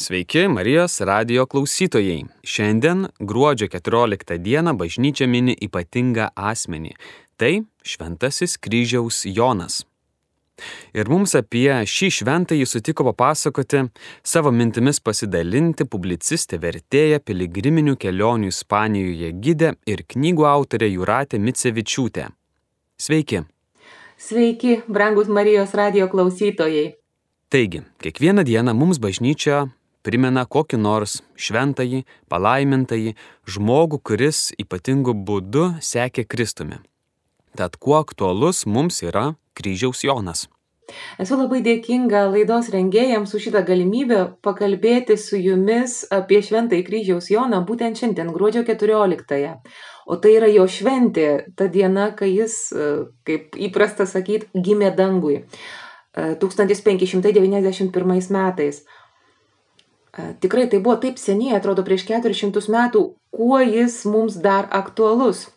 Sveiki Marijos radio klausytojai. Šiandien gruodžio 14 dieną bažnyčia mini ypatingą asmenį. Tai Šventasis kryžiaus Jonas. Ir mums apie šį šventąjį sutiko papasakoti, savo mintimis pasidalinti publicistė vertėja piligriminių kelionių Ispanijoje gidė ir knygų autorė Juratė Micevičiūtė. Sveiki. Sveiki, brangus Marijos radio klausytojai. Taigi, kiekvieną dieną mums bažnyčia primena kokį nors šventąjį, palaimintąjį žmogų, kuris ypatingu būdu sekė Kristumi. Tad kuo aktualus mums yra kryžiaus Jonas. Esu labai dėkinga laidos rengėjams už šitą galimybę pakalbėti su jumis apie Šventąjį kryžiaus Joną būtent šiandien, gruodžio 14-ąją. O tai yra jo šventė, ta diena, kai jis, kaip įprasta sakyti, gimė dangui. 1591 metais. Tikrai tai buvo taip seniai, atrodo, prieš 400 metų, kuo jis mums dar aktualus.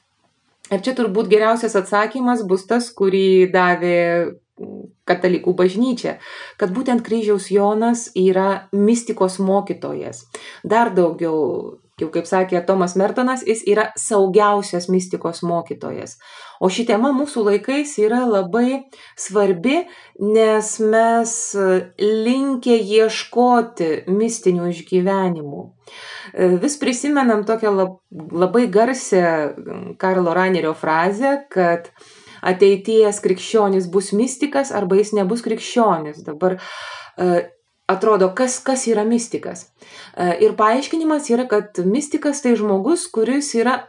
Ir čia turbūt geriausias atsakymas bus tas, kurį davė katalikų bažnyčia, kad būtent kryžiaus Jonas yra mistikos mokytojas. Dar daugiau, jau kaip sakė Tomas Mertonas, jis yra saugiausias mistikos mokytojas. O ši tema mūsų laikais yra labai svarbi, nes mes linkę ieškoti mistinių išgyvenimų. Vis prisimenam tokią labai garsę Karlo Ranerio frazę, kad ateities krikščionis bus mistikas arba jis nebus krikščionis. Dabar atrodo, kas, kas yra mistikas. Ir paaiškinimas yra, kad mistikas tai žmogus, kuris yra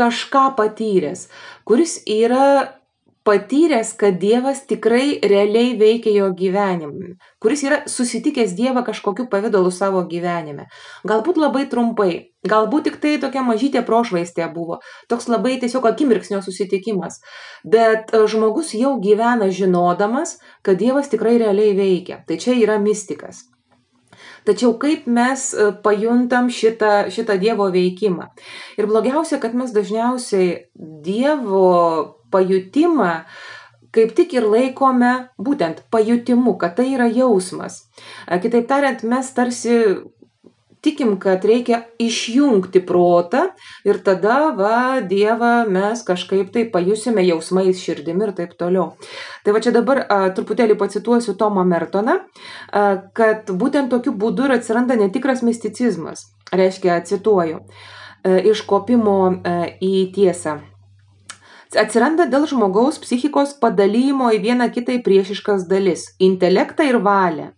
kažką patyręs, kuris yra patyręs, kad Dievas tikrai realiai veikia jo gyvenime, kuris yra susitikęs Dievą kažkokiu pavydalu savo gyvenime. Galbūt labai trumpai, galbūt tik tai tokia mažytė prošvaistė buvo, toks labai tiesiog akimirksnio susitikimas, bet žmogus jau gyvena žinodamas, kad Dievas tikrai realiai veikia. Tai čia yra mystikas. Tačiau kaip mes pajuntam šitą, šitą Dievo veikimą. Ir blogiausia, kad mes dažniausiai Dievo pajutimą kaip tik ir laikome būtent pajutimu, kad tai yra jausmas. Kitaip tariant, mes tarsi tikim, kad reikia išjungti protą ir tada, va, Dievą mes kažkaip tai pajusime jausmais, širdimi ir taip toliau. Tai va čia dabar a, truputėlį pacituosiu Tomą Mertoną, a, kad būtent tokiu būdu ir atsiranda netikras misticizmas. Reiškia, cituoju, a, iš kopimo a, į tiesą atsiranda dėl žmogaus psichikos padalymo į vieną kitai priešiškas dalis - intelektą ir valią.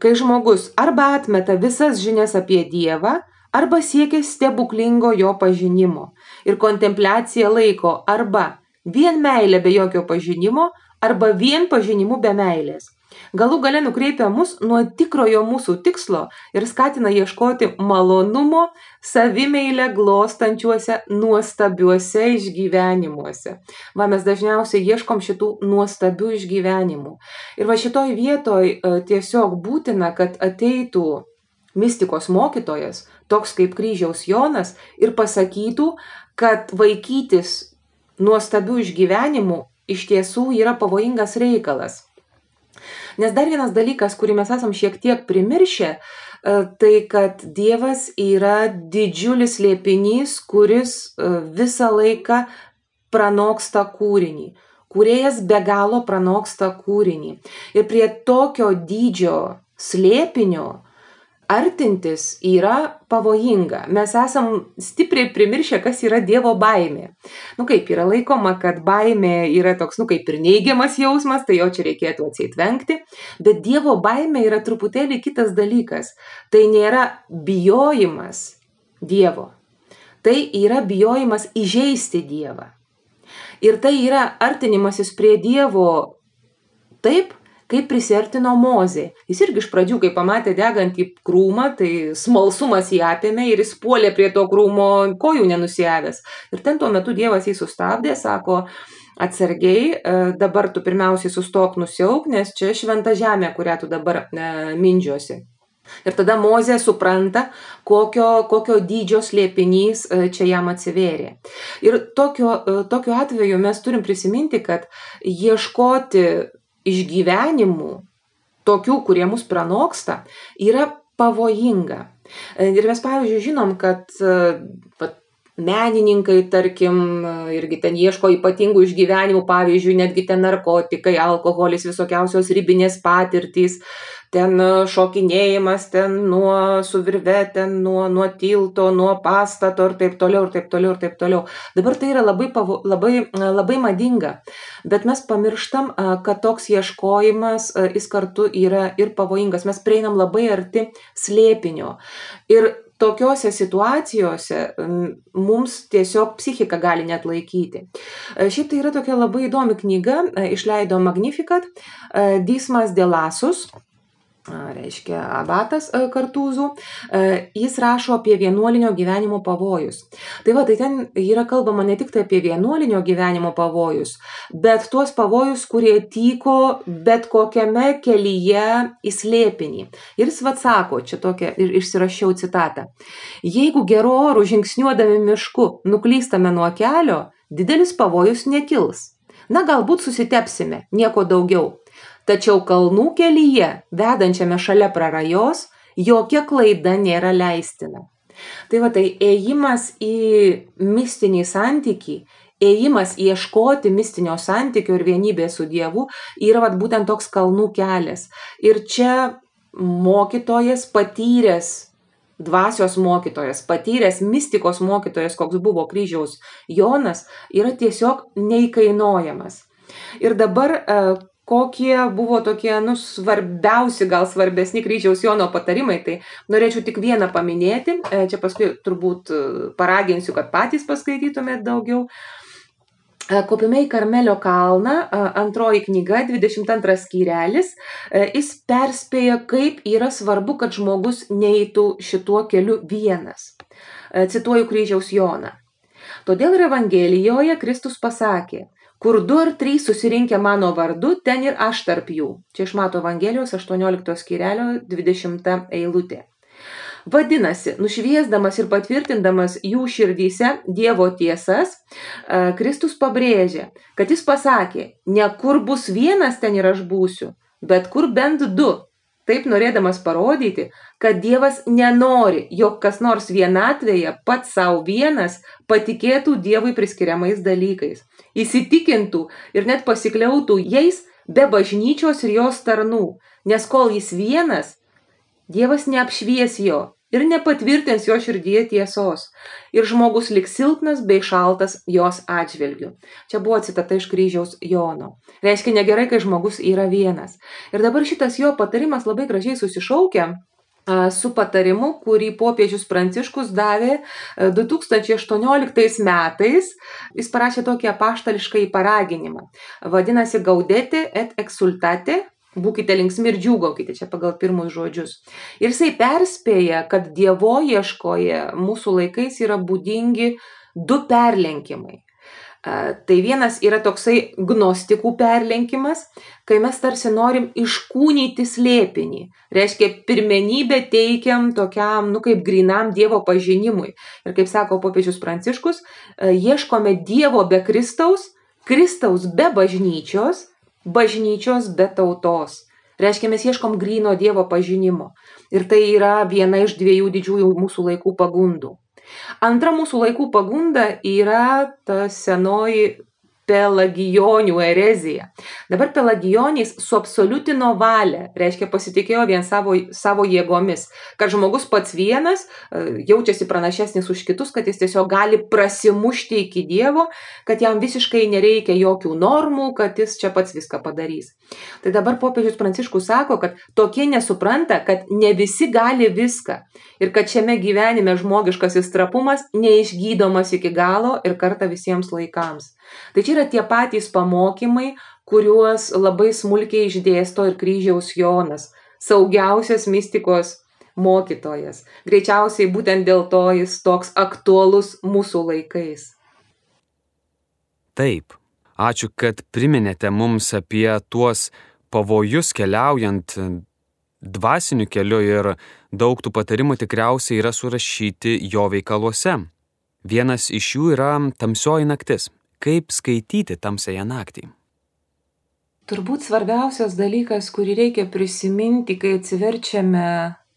Kai žmogus arba atmeta visas žinias apie Dievą, arba siekia stebuklingo jo pažinimo. Ir kontempliaciją laiko arba vien meilė be jokio pažinimo, arba vien pažinimu be meilės galų gale nukreipia mus nuo tikrojo mūsų tikslo ir skatina ieškoti malonumo savimeilę glostančiuose nuostabiuose išgyvenimuose. Va mes dažniausiai ieškom šitų nuostabių išgyvenimų. Ir va šitoj vietoj e, tiesiog būtina, kad ateitų mistikos mokytojas, toks kaip kryžiaus Jonas, ir pasakytų, kad vaikytis nuostabių išgyvenimų iš tiesų yra pavojingas reikalas. Nes dar vienas dalykas, kurį mes esam šiek tiek primiršę, e, tai kad Dievas yra didžiulis liepinys, kuris e, visą laiką pranoksta kūrinį. Kūrėjas be galo pranoksta kūrinį. Ir prie tokio dydžio slėpinio artintis yra pavojinga. Mes esam stipriai primiršę, kas yra Dievo baimė. Nu kaip yra laikoma, kad baimė yra toks, nu kaip ir neigiamas jausmas, tai jo čia reikėtų atseitvengti, bet Dievo baimė yra truputėlį kitas dalykas. Tai nėra bijojimas Dievo. Tai yra bijojimas įžeisti Dievą. Ir tai yra artinimasis prie Dievo taip, kaip prisiartino Mozė. Jis irgi iš pradžių, kai pamatė degantį krūmą, tai smalsumas jį apėmė ir jis puolė prie to krūmo kojų nenusijavęs. Ir ten tuo metu Dievas jį sustabdė, sako, atsargiai, e, dabar tu pirmiausiai sustok nusiauk, nes čia šventa žemė, kurią tu dabar e, mindžiosi. Ir tada Mozė supranta, kokio, kokio dydžio slėpinys e, čia jam atsivėrė. Ir tokio, tokiu atveju mes turim prisiminti, kad ieškoti išgyvenimų, tokių, kurie mus pranoksta, yra pavojinga. Ir mes, pavyzdžiui, žinom, kad pat, menininkai, tarkim, irgi ten ieško ypatingų išgyvenimų, pavyzdžiui, netgi ten narkotikai, alkoholis, visokiausios ribinės patirtys, ten e, šokinėjimas, ten nuo suvirve, ten nuo, nuo tilto, nuo pastato ir taip toliau, ir taip toliau, ir taip toliau. Dabar tai yra labai, pavo, labai, e, labai madinga, bet mes pamirštam, e, kad toks ieškojimas, jis kartu yra ir pavojingas. Mes prieinam labai arti slėpinio. Ir tokiose situacijose mums tiesiog psichika gali net laikyti. Šiaip tai yra tokia labai įdomi knyga, išleido Magnificat, Dismas Delasus reiškia abatas kartūzų, jis rašo apie vienuolinio gyvenimo pavojus. Tai va, tai ten yra kalbama ne tik tai apie vienuolinio gyvenimo pavojus, bet tuos pavojus, kurie tyko bet kokiame kelyje į slėpinį. Ir jis vad sako, čia tokia ir išsirašiau citatą. Jeigu geru oru žingsniuodami mišku nuklystame nuo kelio, didelis pavojus nekils. Na, galbūt susitepsime, nieko daugiau tačiau kalnų kelyje vedančiame šalia prarajos jokia klaida nėra leistina. Tai va tai ėjimas į mistinį santykį, ėjimas ieškoti mistinio santykio ir vienybės su Dievu yra vat, būtent toks kalnų kelias. Ir čia mokytojas patyręs, dvasios mokytojas, patyręs mistikos mokytojas, koks buvo kryžiaus Jonas, yra tiesiog neįkainojamas. Ir dabar kokie buvo tokie nu svarbiausi gal svarbesni kryžiaus jono patarimai tai norėčiau tik vieną paminėti e, čia paskui turbūt e, paraginsiu kad patys paskaitytumėt daugiau e, Kopime į Karmelio kalną, antroji knyga, 22 skyrelis, jis perspėja, kaip yra svarbu, kad žmogus neįtų šituo keliu vienas. Cituoju kryžiaus Joną. Todėl ir Evangelijoje Kristus pasakė, kur du ar trys susirinkę mano vardu, ten ir aš tarp jų. Čia iš Mato Evangelijos 18 skirelio 20 eilutė. Vadinasi, nušviesdamas ir patvirtindamas jų širdyse Dievo tiesas, Kristus pabrėžė, kad jis pasakė, ne kur bus vienas ten ir aš būsiu, bet kur bent du, taip norėdamas parodyti, kad Dievas nenori, jog kas nors vienatvėje pats savo vienas patikėtų Dievui priskiriamais dalykais, įsitikintų ir net pasikliautų jais be bažnyčios ir jos tarnų, nes kol jis vienas, Dievas neapšvies jo ir nepatvirtins jo širdyje tiesos, ir žmogus liks silpnas bei šaltas jos atžvilgiu. Čia buvo citata iš kryžiaus Jono. Reiškia negerai, kai žmogus yra vienas. Ir dabar šitas jo patarimas labai gražiai susišaukia su patarimu, kurį popiežius Pranciškus davė 2018 metais. Jis parašė tokį apaštališką įparaginimą. Vadinasi Gaudete et exultate būkite linksmi ir džiūgaukite, čia pagal pirmus žodžius. Ir jisai perspėja, kad Dievo ieškoje mūsų laikais yra būdingi du perlenkimai. Tai vienas yra toksai gnostikų perlenkimas, kai mes tarsi norim iškūnyti slėpinį. Reiškia, pirmenybę teikiam tokiam, nu kaip grinam Dievo pažinimui. Ir kaip sako popiežius Pranciškus, ieškome Dievo be Kristaus, Kristaus be bažnyčios bažnyčios be tautos. Reiškia, mes ieškom gryno Dievo pažinimo. Ir tai yra viena iš dviejų didžiųjų mūsų laikų pagundų. Antra mūsų laikų pagunda yra ta senoji pelagijonių erezija. Dabar pelagijoniais suabsoliutino valią, reiškia pasitikėjo vien savo, savo jėgomis, kad žmogus pats vienas e, jaučiasi pranašesnis už kitus, kad jis tiesiog gali prasimušti iki Dievo, kad jam visiškai nereikia jokių normų, kad jis čia pats viską padarys. Tai dabar popiežius Pranciškus sako, kad tokie nesupranta, kad ne visi gali viską ir kad šiame gyvenime žmogiškasis trapumas neišgydomas iki galo ir kartą visiems laikams. Tai čia yra tie patys pamokymai, kuriuos labai smulkiai išdėsto ir kryžiaus Jonas, saugiausias mistikos mokytojas. Greičiausiai būtent dėl to jis toks aktuolus mūsų laikais. Taip, ačiū, kad priminėte mums apie tuos pavojus keliaujant dvasiniu keliu ir daug tų patarimų tikriausiai yra surašyti jo veikaluose. Vienas iš jų yra tamsioji naktis. Kaip skaityti tamsąją naktį? Turbūt svarbiausias dalykas, kurį reikia prisiminti, kai atsiverčiame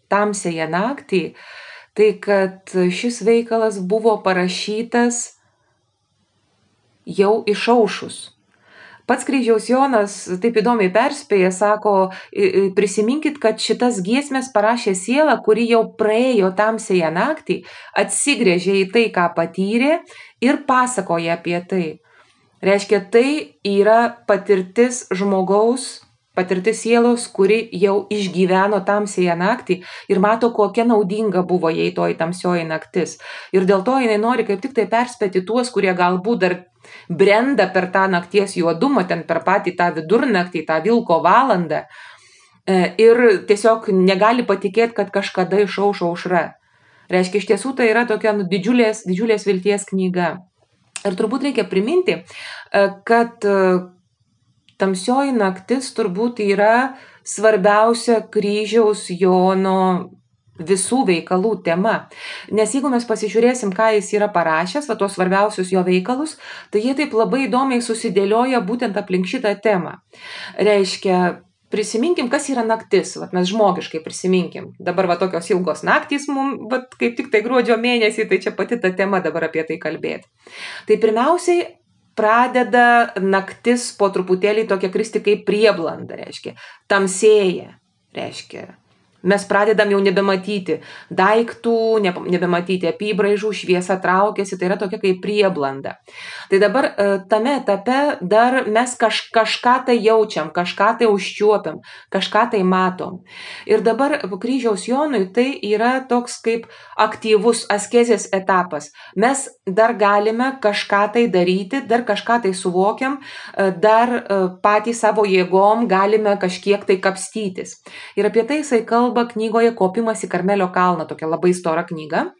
tamsėje naktį, tai kad šis veikalas buvo parašytas jau išaušus. Pats kryžiaus Jonas taip įdomiai perspėja, sako, prisiminkit, kad šitas giesmės parašė siela, kuri jau praėjo tamsėje naktį, atsigrėžė į tai, ką patyrė ir pasakoja apie tai. Reiškia, tai yra patirtis žmogaus patirtis sielos, kuri jau išgyveno tamsėje naktį ir mato, kokia naudinga buvo jai toji tamsioji naktis. Ir dėl to jinai nori kaip tik tai perspėti tuos, kurie galbūt dar brenda per tą nakties juodumą, ten per patį tą vidurnaktį, tą vilko valandą. E, ir tiesiog negali patikėti, kad kažkada išauš aušra. Reiškia, iš tiesų tai yra tokia nu, didžiulės, didžiulės vilties knyga. Ir turbūt reikia priminti, e, kad tamsioji naktis turbūt yra svarbiausia kryžiaus Jono visų veikalų tema. Nes jeigu mes pasižiūrėsim, ką jis yra parašęs, va tos svarbiausius jo veikalus, tai jie taip labai įdomiai susidėlioja būtent aplink šitą temą. Reiškia, prisiminkim, kas yra naktis, vat mes žmogiškai prisiminkim. Dabar va tokios ilgos naktys mums, va kaip tik tai gruodžio mėnesį, tai čia pati ta tema dabar apie tai kalbėti. Tai pirmiausiai pradeda naktis po truputėlį tokia kristi kaip prieblanda, reiškia, tamsėja, reiškia, Mes pradedam jau nebematyti daiktų, nebematyti apibraižų, šviesa traukiasi, tai yra tokia kaip prieblanda. Tai dabar e, tame etape dar mes kaž, kažką tai jaučiam, kažką tai užčiuopiam, kažką tai matom. Ir dabar kryžiaus Jonui tai yra toks kaip aktyvus askezės etapas. Mes dar galime kažką tai daryti, dar kažką tai suvokiam, e, dar e, patys savo jėgom galime kažkiek tai kapstytis. Ir apie tai jisai kalba kalba knygoje Kopimas į Karmelio kalną, tokia labai stora knyga.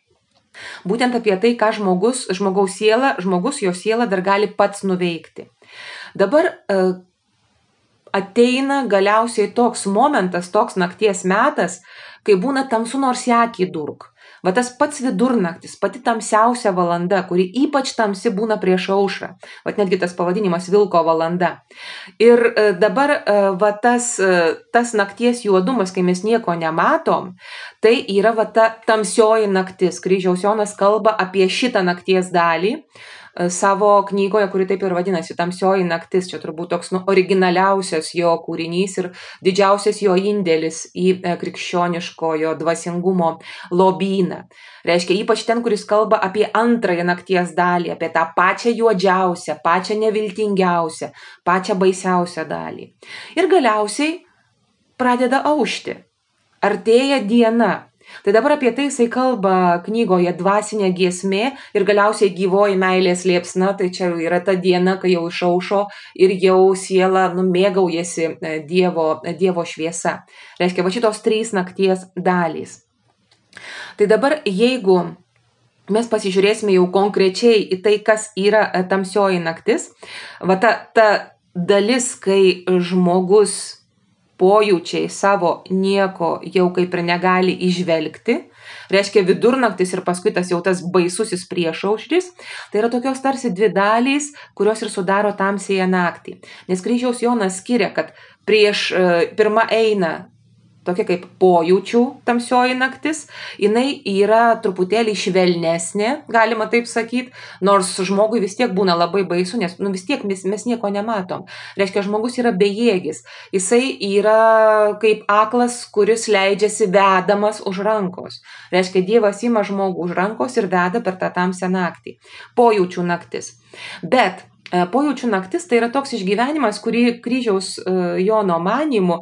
Būtent apie tai, ką žmogus, žmogaus siela, žmogus jo siela dar gali pats nuveikti. Dabar e, ateina galiausiai toks momentas, toks nakties metas, kai būna tamsu nors į akį durk. Va tas pats vidurnaktis, pati tamsiausia valanda, kuri ypač tamsi būna prieš aušrą. Va netgi tas pavadinimas Vilko valanda. Ir e, dabar e, va tas, e, tas nakties juodumas, kai mes nieko nematom, tai yra va ta tamsioji naktis. Kryžiaus Jonas kalba apie šitą nakties dalį, savo knygoje, kuri taip ir vadinasi Tamsioji naktis. Čia turbūt toks nu, originaliausias jo kūrinys ir didžiausias jo indėlis į e, krikščioniškojo dvasingumo lobyną. Reiškia, ypač ten, kuris kalba apie antrąją nakties dalį, apie tą pačią juodžiausią, pačią neviltingiausią, pačią baisiausią dalį. Ir galiausiai pradeda aušti. Artėja diena, Tai dabar apie tai jisai kalba knygoje dvasinė giesmė ir galiausiai gyvoji meilės liepsna, tai čia yra ta diena, kai jau išaušo ir jau siela numėgaujasi e, dievo, e, dievo šviesa. Reiškia, va šitos trys nakties dalys. Tai dabar jeigu mes pasižiūrėsime jau konkrečiai į tai, kas yra e, tamsioji naktis, va ta, ta dalis, kai žmogus pojūčiai savo nieko jau kaip ir negali išvelgti, reiškia vidurnaktis ir paskui tas jau tas baisusis priešaušris, tai yra tokios tarsi dvi dalys, kurios ir sudaro tamsėje naktį. Nes kryžiaus Jonas skiria, kad prieš e, pirmą eina tokia kaip pojūčių tamsioji naktis, jinai yra truputėlį švelnesnė, galima taip sakyti, nors žmogui vis tiek būna labai baisu, nes nu, vis tiek mes, mes nieko nematom. Reiškia, žmogus yra bejėgis, jisai yra kaip aklas, kuris leidžiasi vedamas už rankos. Reiškia, Dievas ima žmogų už rankos ir veda per tą tamsią naktį. Pojūčių naktis. Bet Pojūčių naktis tai yra toks išgyvenimas, kurį kryžiaus e, Jono manimu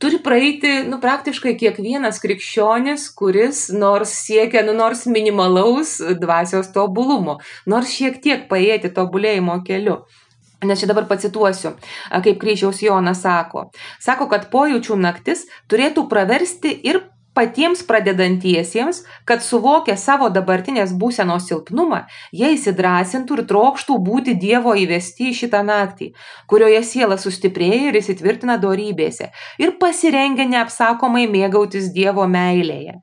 turi praeiti nu, praktiškai kiekvienas krikščionis, kuris nors siekia nu, nors minimalaus dvasios tobulumo, nors šiek tiek paėti tobulėjimo keliu. Nes čia dabar pacituosiu, kaip kryžiaus Jonas sako. Sako, kad pojūčių naktis turėtų praversti ir patiems pradedantiesiems, kad suvokę savo dabartinės būsenos silpnumą, jie įsidrasintų ir trokštų būti Dievo įvesti į šitą naktį, kurioje siela sustiprėja ir įsitvirtina dorybėse ir pasirengia neapsakomai mėgautis Dievo meilėje.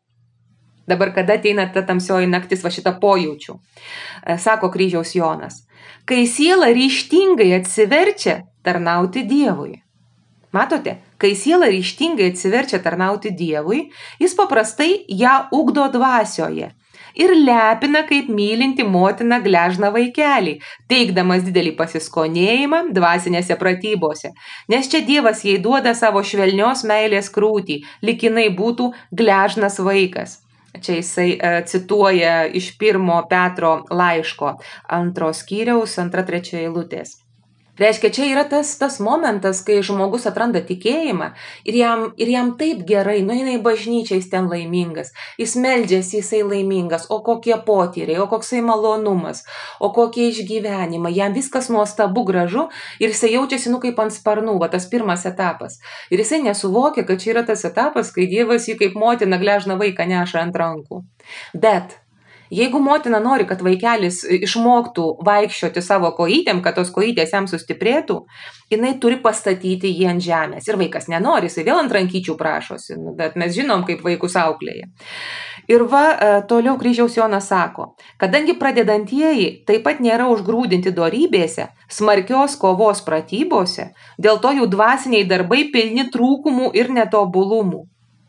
Dabar kada ateina ta tamsioji naktis, va šitą pojūčių, e, sako kryžiaus Jonas. Kai siela ryštingai atsiverčia tarnauti Dievui. Matote, Kai siela ryštingai atsiverčia tarnauti Dievui, jis paprastai ją ugdo dvasioje ir lepina kaip mylinti motina gležna vaikelį, teikdamas didelį pasiskonėjimą dvasinėse pratybose. Nes čia Dievas jai duoda savo švelnios meilės krūtį, likinai būtų gležnas vaikas. Čia jisai e, cituoja iš pirmo Petro laiško antros skyriaus, antra trečia eilutės. Reiškia, čia yra tas, tas momentas, kai žmogus atranda tikėjimą ir jam, ir jam taip gerai, nu jinai bažnyčia, jis ten laimingas, jis meldžiasi, jisai laimingas, o kokie potyriai, o koksai malonumas, o kokie išgyvenimai, jam viskas nuostabu gražu ir jisai jaučiasi, nu kaip ant sparnų, va tas pirmas etapas. Ir jisai nesuvokia, kad čia yra tas etapas, kai Dievas jį kaip motina gležna vaiką neša ant rankų. Bet Jeigu motina nori, kad vaikelis išmoktų vaikščioti savo kojytėm, kad tos kojytės jam sustiprėtų, jinai turi pastatyti jį ant žemės. Ir vaikas nenori, jisai vėl ant rankyčių prašosi, nu, bet mes žinom, kaip vaikus auklėja. Ir va, e, toliau kryžiaus Jonas sako, kadangi pradedantieji taip pat nėra užgrūdinti dorybėse, smarkios kovos pratybose, dėl to jų dvasiniai darbai pilni trūkumų ir netobulumų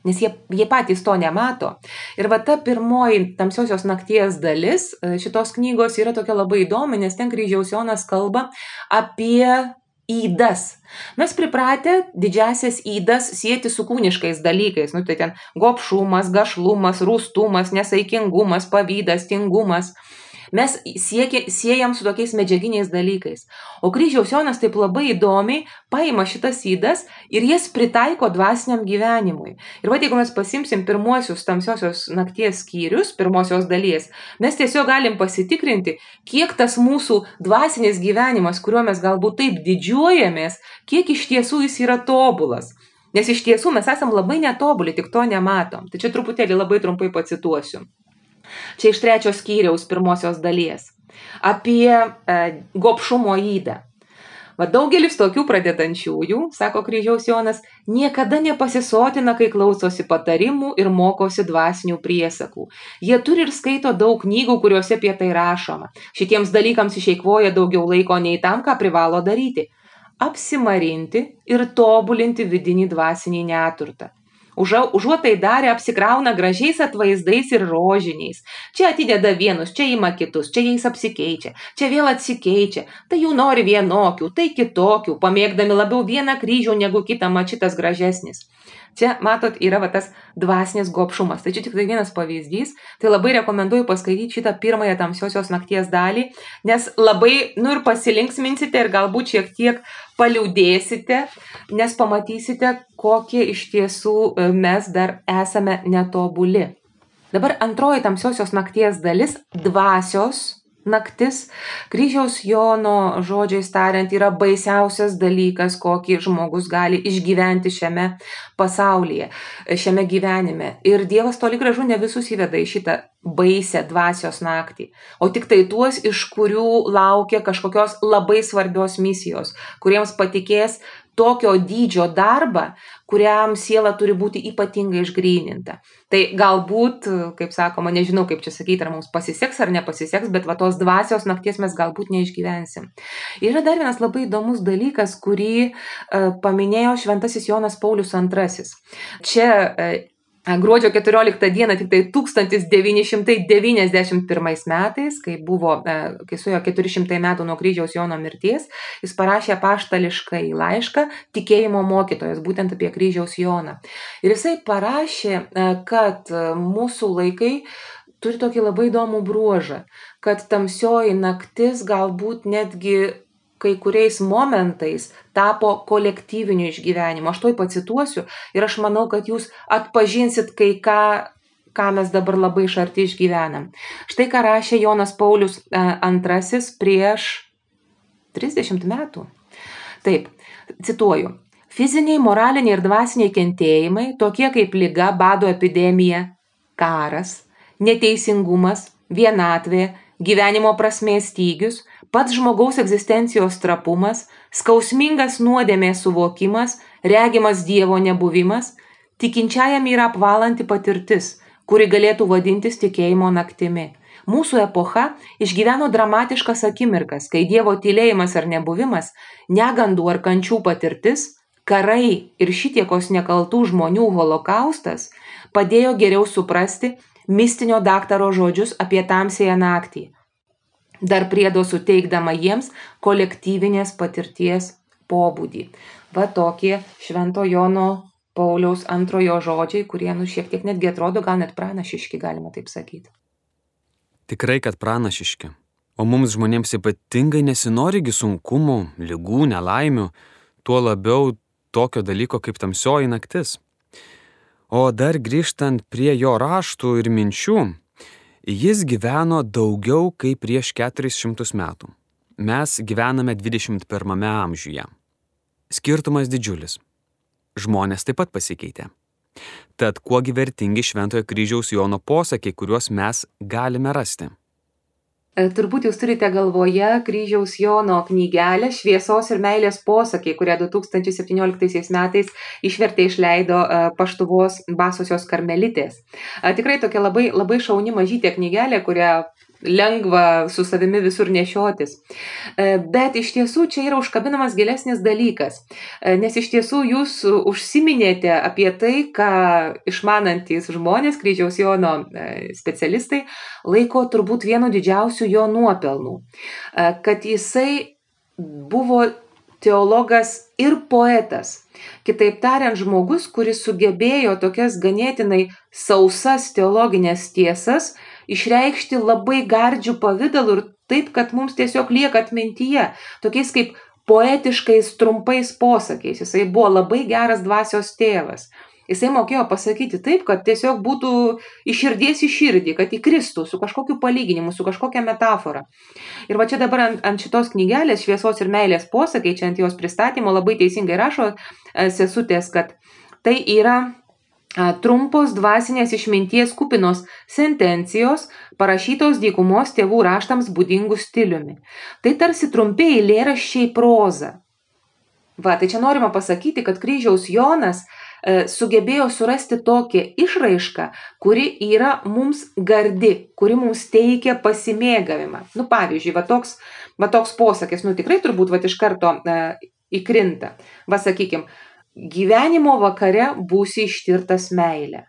nes jie, jie patys to nemato. Ir va ta pirmoji tamsiosios nakties dalis e, šitos knygos yra tokia labai įdomi, nes ten kryžiaus Jonas kalba apie įdas. Mes pripratę didžiasias įdas sieti su kūniškais dalykais. Nu, tai ten gopšumas, gašlumas, rūstumas, nesaikingumas, pavydas, tingumas mes siekia, siejam su tokiais medžiaginiais dalykais. O kryžiaus Jonas taip labai įdomiai paima šitas įdas ir jas pritaiko dvasiniam gyvenimui. Ir va, jeigu mes pasimsim pirmuosius tamsiosios nakties skyrius, pirmosios dalies, mes tiesiog galim pasitikrinti, kiek tas mūsų dvasinis gyvenimas, kuriuo mes galbūt taip didžiuojamės, kiek iš tiesų jis yra tobulas. Nes iš tiesų mes esam labai netobuli, tik to nematom. Tai čia truputėlį labai trumpai pacituosiu. Čia iš trečios skyriaus pirmosios dalies. Apie e, gopšumo įdą. Va daugelis tokių pradedančiųjų, sako kryžiaus Jonas, niekada nepasisotina, kai klausosi patarimų ir mokosi dvasinių priesakų. Jie turi ir skaito daug knygų, kuriuose apie tai rašoma. Šitiems dalykams išeikvoja daugiau laiko nei tam, ką privalo daryti - apsimarinti ir tobulinti vidinį dvasinį neturtą. Užuot tai darę apsikrauna gražiais atvaizdais ir rožiniais. Čia atideda vienus, čia ima kitus, čia jais apsikeičia, čia vėl atsikeičia. Tai jų nori vienokių, tai kitokių, pamėgdami labiau vieną kryžių negu kitą mačitas gražesnis. Čia, matot, yra va, tas dvasinis gopšumas. Tai čia tik tai vienas pavyzdys. Tai labai rekomenduoju paskaityti šitą pirmąją tamsiosios nakties dalį, nes labai, nu ir pasilinksminsite ir galbūt šiek tiek paliūdėsite, nes pamatysite, kokie iš tiesų e, mes dar esame netobuli. Dabar antroji tamsiosios nakties dalis - dvasios naktis, kryžiaus Jono žodžiais tariant, yra baisiausias dalykas, kokį žmogus gali išgyventi šiame pasaulyje, šiame gyvenime. Ir Dievas toli gražu ne visus įveda į šitą baisę dvasios naktį, o tik tai tuos, iš kurių laukia kažkokios labai svarbios misijos, kuriems patikės tokio dydžio darbą, kuriam siela turi būti ypatingai išgryninta. Tai galbūt, kaip sakoma, nežinau kaip čia sakyti, ar mums pasiseks ar nepasiseks, bet va tos dvasios nakties mes galbūt neišgyvensim. Yra dar vienas labai įdomus dalykas, kurį uh, paminėjo šventasis Jonas Paulius II. Čia uh, Gruodžio 14 dieną, tik tai 1991 metais, kai buvo, e, kai suėjo 400 metų nuo kryžiaus Jono mirties, jis parašė paštališką į laišką tikėjimo mokytojas, būtent apie kryžiaus Joną. Ir jisai parašė, e, kad mūsų laikai turi tokį labai įdomų bruožą, kad tamsioji naktis galbūt netgi kai kuriais momentais tapo kolektyviniu išgyvenimu. Aš toj pacituosiu ir aš manau, kad jūs atpažinsit kai ką, ką mes dabar labai iš arti išgyvenam. Štai ką rašė Jonas Paulius II e, prieš 30 metų. Taip, cituoju. Fiziniai, moraliniai ir dvasiniai kentėjimai, tokie kaip lyga, bado epidemija, karas, neteisingumas, vienatvė, gyvenimo prasmės stygius, pats žmogaus egzistencijos trapumas, skausmingas nuodėmės suvokimas, regimas Dievo nebuvimas, tikinčiajam yra apvalanti patirtis, kuri galėtų vadintis tikėjimo naktimi. Mūsų epocha išgyveno dramatiškas akimirkas, kai Dievo tylėjimas ar nebuvimas, negandų ar kančių patirtis karai ir šitiekos nekaltų žmonių holokaustas padėjo geriau suprasti mistinio daktaro žodžius apie tamsėją naktį, dar priedo suteikdama jiems kolektyvinės patirties pobūdį. Va tokie Švento Jono Pauliaus antrojo žodžiai, kurie nu šiek tiek netgi atrodo gal net pranašiški, galima taip sakyti. Tikrai, kad pranašiški. O mums žmonėms ypatingai nesinorigi sunkumų, lygų, nelaimių, tuo labiau tokio dalyko kaip tamsioji naktis. O dar grįžtant prie jo raštų ir minčių, jis gyveno daugiau kaip prieš 400 metų. Mes gyvename 21 amžiuje. Skirtumas didžiulis. Žmonės taip pat pasikeitė. Tad kuogi vertingi Šventojo kryžiaus Jono posakiai, kuriuos mes galime rasti? E, turbūt jūs turite galvoje kryžiaus Jono knygelę Šviesos ir meilės posakiai, kurią 2017 metais išvertė išleido e, paštuvos basosios karmelitės. E, tikrai tokia labai, labai šauni mažytė knygelė, kurią lengva su savimi visur nešiotis. E, bet iš tiesų čia yra užkabinamas gilesnis dalykas, e, nes iš tiesų jūs užsiminėte apie tai, ką išmanantis žmonės, kryžiaus Jono e, specialistai, laiko turbūt vienu didžiausių jo nuopelnų, kad jisai buvo teologas ir poetas. Kitaip tariant, žmogus, kuris sugebėjo tokias ganėtinai sausas teologinės tiesas išreikšti labai gardžių pavydalų ir taip, kad mums tiesiog lieka atmintyje, tokiais kaip poetiškais trumpais posakiais. Jisai buvo labai geras dvasios tėvas. Jisai mokėjo pasakyti taip, kad tiesiog būtų iš širdies į širdį, kad įkristų su kažkokiu palyginimu, su kažkokia metafora. Ir va čia dabar ant, ant šitos knygelės šviesos ir meilės posakiai, čia ant jos pristatymo labai teisingai rašo e, sesutės, kad tai yra trumpos dvasinės išminties kupinos sentencijos, parašytos dykumos tėvų raštams būdingų stiliumi. Tai tarsi trumpi eilėraščiai proza. Va, tai čia norima pasakyti, kad kryžiaus Jonas e, sugebėjo surasti tokią išraišką, kuri yra mums gardi, kuri mums teikia pasimėgavimą. Nu, pavyzdžiui, va toks, va toks posakis, nu tikrai turbūt va iš karto e, įkrinta. Va, sakykime, gyvenimo vakare būsi ištirtas meilė.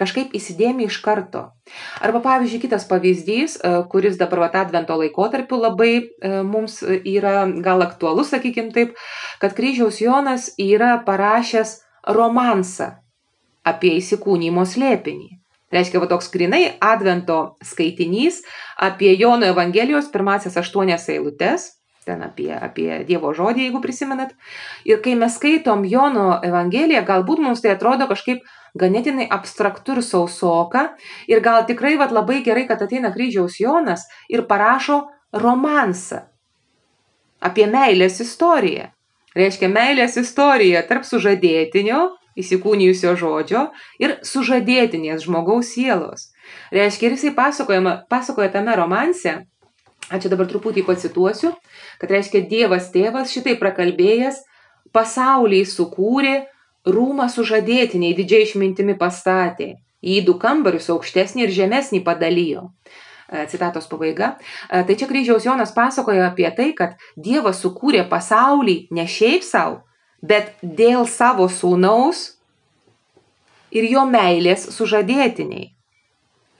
Kažkaip įsidėmi iš karto. Arba pavyzdžiui, kitas pavyzdys, e, kuris dabar vat advento laikotarpiu labai e, mums yra gal aktualus, sakykim taip, kad kryžiaus Jonas yra parašęs romansą apie įsikūnymo slėpinį. Reiškia, va toks grinai advento skaitinys apie Jono Evangelijos pirmasias aštuonias eilutes, ten apie, apie Dievo žodį, jeigu prisimenat. Ir kai mes skaitom Jono Evangeliją, galbūt mums tai atrodo kažkaip ganėtinai abstraktu ir sausoka. Ir gal tikrai vat, labai gerai, kad ateina kryžiaus Jonas ir parašo romansą apie meilės istoriją. Reiškia meilės istorija tarp sužadėtinio, įsikūnijusio žodžio ir sužadėtinės žmogaus sielos. Reiškia, ir jisai pasakoja tame romanse, Aš čia dabar truputį pacituosiu, kad reiškia Dievas tėvas šitai prakalbėjęs, pasaulį sukūrė, rūmą sužadėtiniai didžiai išmintimi pastatė, į du kambarius aukštesnį ir žemesnį padalijo. E, citatos pabaiga. E, tai čia kryžiaus Jonas pasakoja apie tai, kad Dievas sukūrė pasaulį ne šiaip savo, bet dėl savo sūnaus ir jo meilės sužadėtiniai.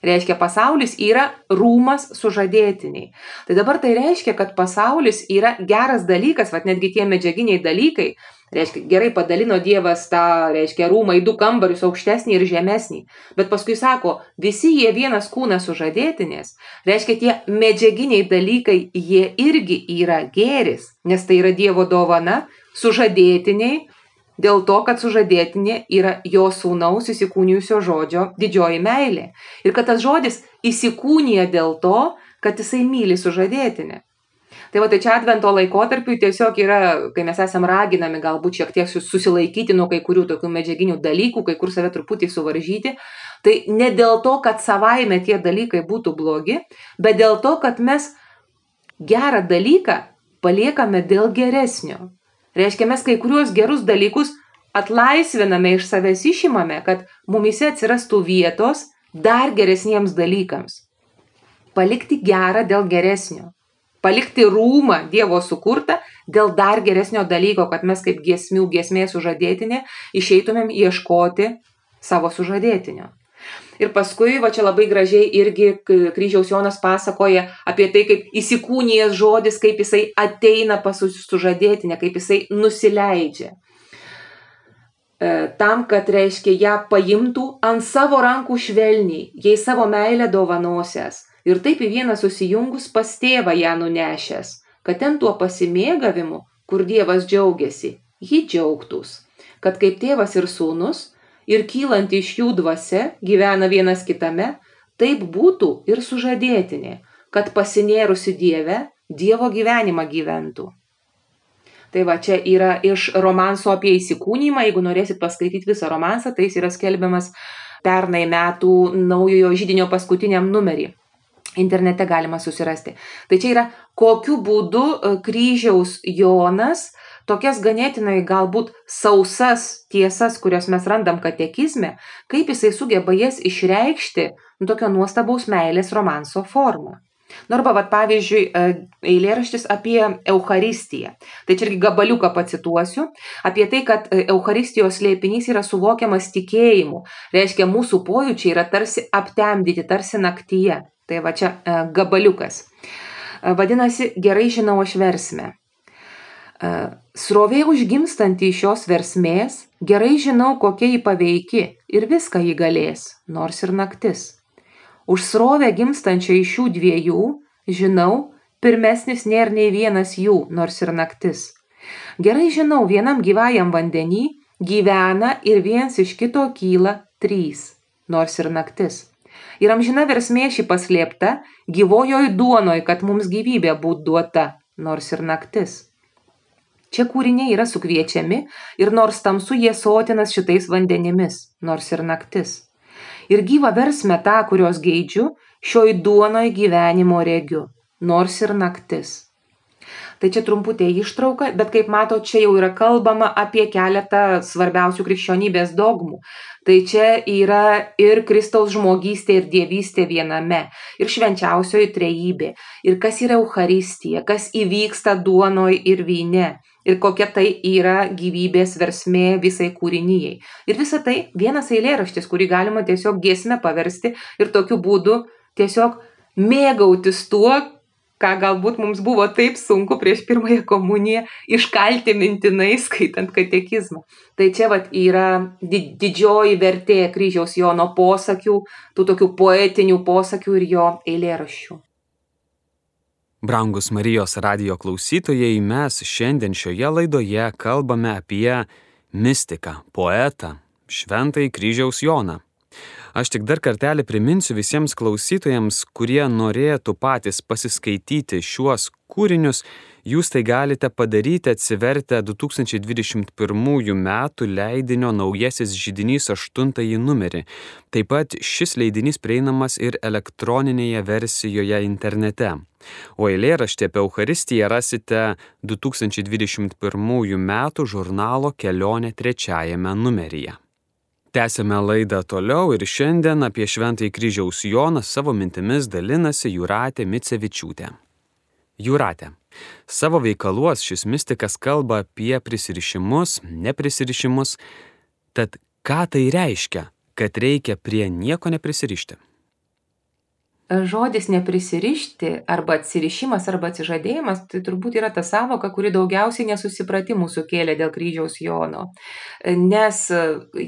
Reiškia, pasaulis yra rūmas sužadėtiniai. Tai dabar tai reiškia, kad pasaulis yra geras dalykas, vad netgi tie medžiaginiai dalykai. Reiškia, gerai padalino Dievas tą, reiškia, rūmą į du kambarius aukštesnį ir žemesnį. Bet paskui sako, visi jie vienas kūnas sužadėtinės. Reiškia, tie medžiaginiai dalykai, jie irgi yra gėris, nes tai yra Dievo dovana, sužadėtiniai dėl to, kad sužadėtinė yra jo sūnaus įsikūnijusio žodžio didžioji meilė. Ir kad tas žodis įsikūnija dėl to, kad jisai myli sužadėtinę. Tai va, tai čia advento laikotarpiu tiesiog yra, kai mes esame raginami galbūt šiek tiek susilaikyti nuo kai kurių tokių medžiaginių dalykų, kai kur save truputį suvaržyti, tai ne dėl to, kad savaime tie dalykai būtų blogi, bet dėl to, kad mes gerą dalyką paliekame dėl geresnio. Reiškia, mes kai kuriuos gerus dalykus atlaisviname iš savęs išimame, kad mumise atsirastų vietos dar geresniems dalykams. Palikti gerą dėl geresnio. palikti rūmą Dievo sukurtą dėl dar geresnio dalyko, kad mes kaip giesmių giesmės sužadėtinė išeitumėm ieškoti savo sužadėtinio. Ir paskui, va čia labai gražiai irgi kryžiaus Jonas pasakoja apie tai, kaip įsikūnijęs žodis, kaip jisai ateina pas sužadėtinę, kaip jisai nusileidžia. E, tam, kad reiškia ją paimtų ant savo rankų švelniai, jai savo meilę dovanosias. Ir taip į vieną susijungus pas tėvą ją nunešęs, kad ten tuo pasimėgavimu, kur Dievas džiaugiasi, ji džiaugtųs. Kad kaip tėvas ir sūnus, ir kylanti iš jų dvasia gyvena vienas kitame, taip būtų ir sužadėtinė, kad pasinėrusi Dieve, Dievo gyvenimą gyventų. Tai va čia yra iš romanso apie įsikūnymą, jeigu norėsit paskaityti visą romansą, tai jis yra skelbiamas pernai metų naujojo žydinio paskutiniam numerį. Internete galima susirasti. Tai čia yra, kokiu būdu e, kryžiaus Jonas tokias ganėtinai galbūt sausas tiesas, kurias mes randam katekizme, kaip jisai sugeba jas išreikšti nu, tokio nuostabaus meilės romanso formą. Nu arba, vat, pavyzdžiui, e, eilėraštis apie Eucharistiją. Tai čia irgi gabaliuką pacituosiu. Apie tai, kad e, Eucharistijos slėpinys yra suvokiamas tikėjimu. Reiškia, mūsų pojūčiai yra tarsi aptemdyti, tarsi naktyje. Tai va čia e, gabaliukas. Vadinasi, gerai žinau aš versmę. Srovė užgimstanti iš šios versmės, gerai žinau, kokia ji paveiki ir viską ji galės, nors ir naktis. Už srovę gimstančią iš šių dviejų, žinau, pirmesnis nėra nei vienas jų, nors ir naktis. Gerai žinau, vienam gyvajam vandenį gyvena ir viens iš kito kyla trys, nors ir naktis. Ir amžina versmė šį paslėpta, gyvojoj duonoj, kad mums gyvybė būtų duota, nors ir naktis. Čia kūriniai yra sukviečiami ir nors tamsu jie sotinas šitais vandenimis, nors ir naktis. Ir gyva versme tą, kurios geidžiu, šioj duonoj gyvenimo regiu, nors ir naktis. Tai čia trumputė ištrauka, bet kaip mato, čia jau yra kalbama apie keletą svarbiausių krikščionybės dogmų. Tai čia yra ir Kristaus žmogystė ir dievystė viename, ir švenčiausioji trejybė, ir kas yra Euharistija, kas įvyksta duonoj ir vyne, ir kokia tai yra gyvybės versmė visai kūrinyjei. Ir visa tai vienas eilėraštis, kurį galima tiesiog giesmę paversti ir tokiu būdu tiesiog mėgautis tuo, ką galbūt mums buvo taip sunku prieš pirmąją komuniją iškalti mintinai skaitant katekizmą. Tai čia vat yra didžioji vertė kryžiaus Jono posakių, tų tokių poetinių posakių ir jo eilėraščių. Brangus Marijos radio klausytojai, mes šiandien šioje laidoje kalbame apie mistiką, poetą, šventai kryžiaus Joną. Aš tik dar kartelį priminsiu visiems klausytojams, kurie norėtų patys pasiskaityti šiuos kūrinius, Jūs tai galite padaryti atsivertę 2021 m. leidinio naujasis žydinys 8 numerį. Taip pat šis leidinys prieinamas ir elektroninėje versijoje internete. O eilėraštį apie Eucharistiją rasite 2021 m. žurnalo kelionė trečiajame numeryje. Tęsėme laidą toliau ir šiandien apie Šventąjį kryžiaus Joną savo mintimis dalinasi Juratė Micevičiūtė. Juratė. Savo veikaluos šis mystikas kalba apie prisirišimus, neprisirišimus, tad ką tai reiškia, kad reikia prie nieko neprisirišti? Žodis neprisirišti arba atsirišimas arba atsižadėjimas tai turbūt yra ta sąvoka kuri daugiausiai nesusipratimų sukėlė dėl kryžiaus jono. Nes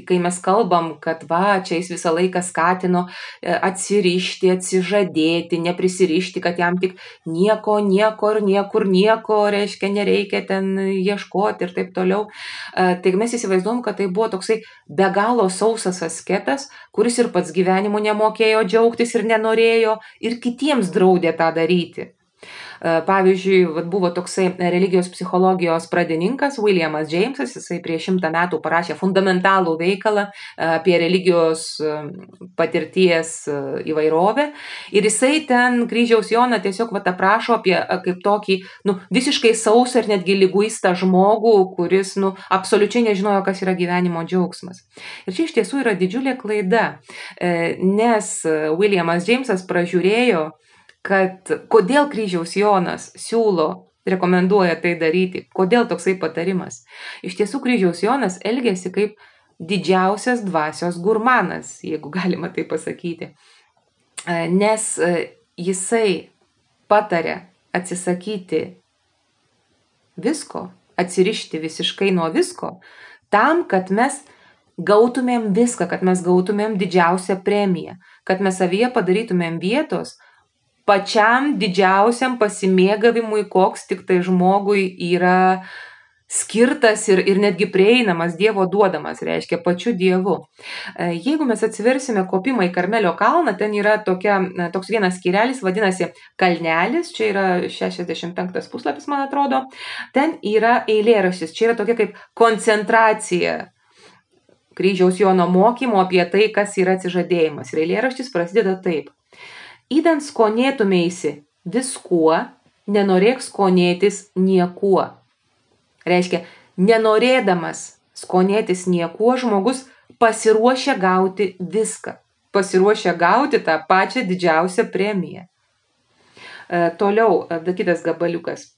kai mes kalbam kad va čia jis visą laiką skatino e, atsirišti atsižadėti neprisirišti kad jam tik nieko nieko ir niekur nieko reiškia nereikia ten ieškoti ir taip toliau. E, tai mes įsivaizduojam kad tai buvo toksai be galo sausas asketas kuris ir pats gyvenimu nemokėjo džiaugtis ir nenorėjo ir kitiems draudė tą daryti. E, pavyzdžiui, buvo toksai religijos psichologijos pradininkas Williamas Jamesas, jisai prieš šimtą metų parašė fundamentalų veikalą e, apie religijos e, patirties įvairovę ir jisai ten kryžiaus Joną tiesiog vat aprašo apie kaip tokį nu, visiškai sausą ir netgi lyguistą žmogų, kuris nu, absoliučiai nežinojo, kas yra gyvenimo džiaugsmas. Ir čia iš tiesų yra didžiulė klaida, nes Williamas Jamesas pražiūrėjo kad kodėl kryžiaus Jonas siūlo, rekomenduoja tai daryti, kodėl toksai patarimas. Iš tiesų kryžiaus Jonas elgėsi kaip didžiausias dvasios gurmanas, jeigu galima tai pasakyti. E, nes e, jisai patarė atsisakyti visko, atsirišti visiškai nuo visko, tam, kad mes gautumėm viską, kad mes gautumėm didžiausią premiją, kad mes savyje padarytumėm vietos pačiam didžiausiam pasimėgavimui, koks tik tai žmogui yra skirtas ir, ir netgi prieinamas Dievo duodamas, reiškia pačiu Dievu. E, jeigu mes atsiversime kopimą į Karmelio kalną, ten yra tokia, toks vienas skirelis, vadinasi Kalnelis, čia yra 65 puslapis, man atrodo, ten yra eilėraštis, čia yra tokia kaip koncentracija kryžiaus Jono mokymo apie tai, kas yra atsižadėjimas. Ir eilėraštis prasideda taip. Įdant skonėtumėsi viskuo, nenorėk skonėtis niekuo Reiškia, nenorėdamas skonėtis niekuo, žmogus pasiruošia gauti viską. Pasiruošia gauti tą pačią didžiausią premiją. E, toliau, e, kitas gabaliukas.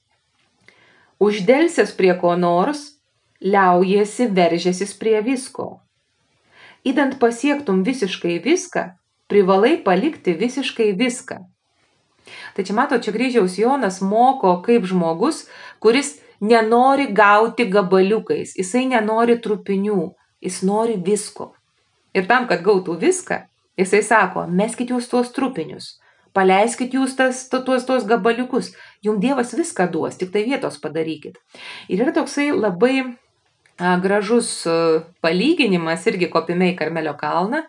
Uždelsęs prie ko nors, liaujasi veržėsis prie visko. Įdant pasiektum visiškai viską, privalai palikti visiškai viską. Tai čia mato, čia kryžiaus Jonas moko kaip žmogus, kuris nenori gauti gabaliukais, jisai nenori trupinių, jis nori visko. Ir tam, kad gautų viską, jisai sako, meskit jūs tuos trupinius, paleiskit jūs tas, tuos, tuos gabaliukus, jums Dievas viską duos, tik tai vietos padarykit. Ir yra toksai labai gražus palyginimas irgi kopime į Karmelio kalną,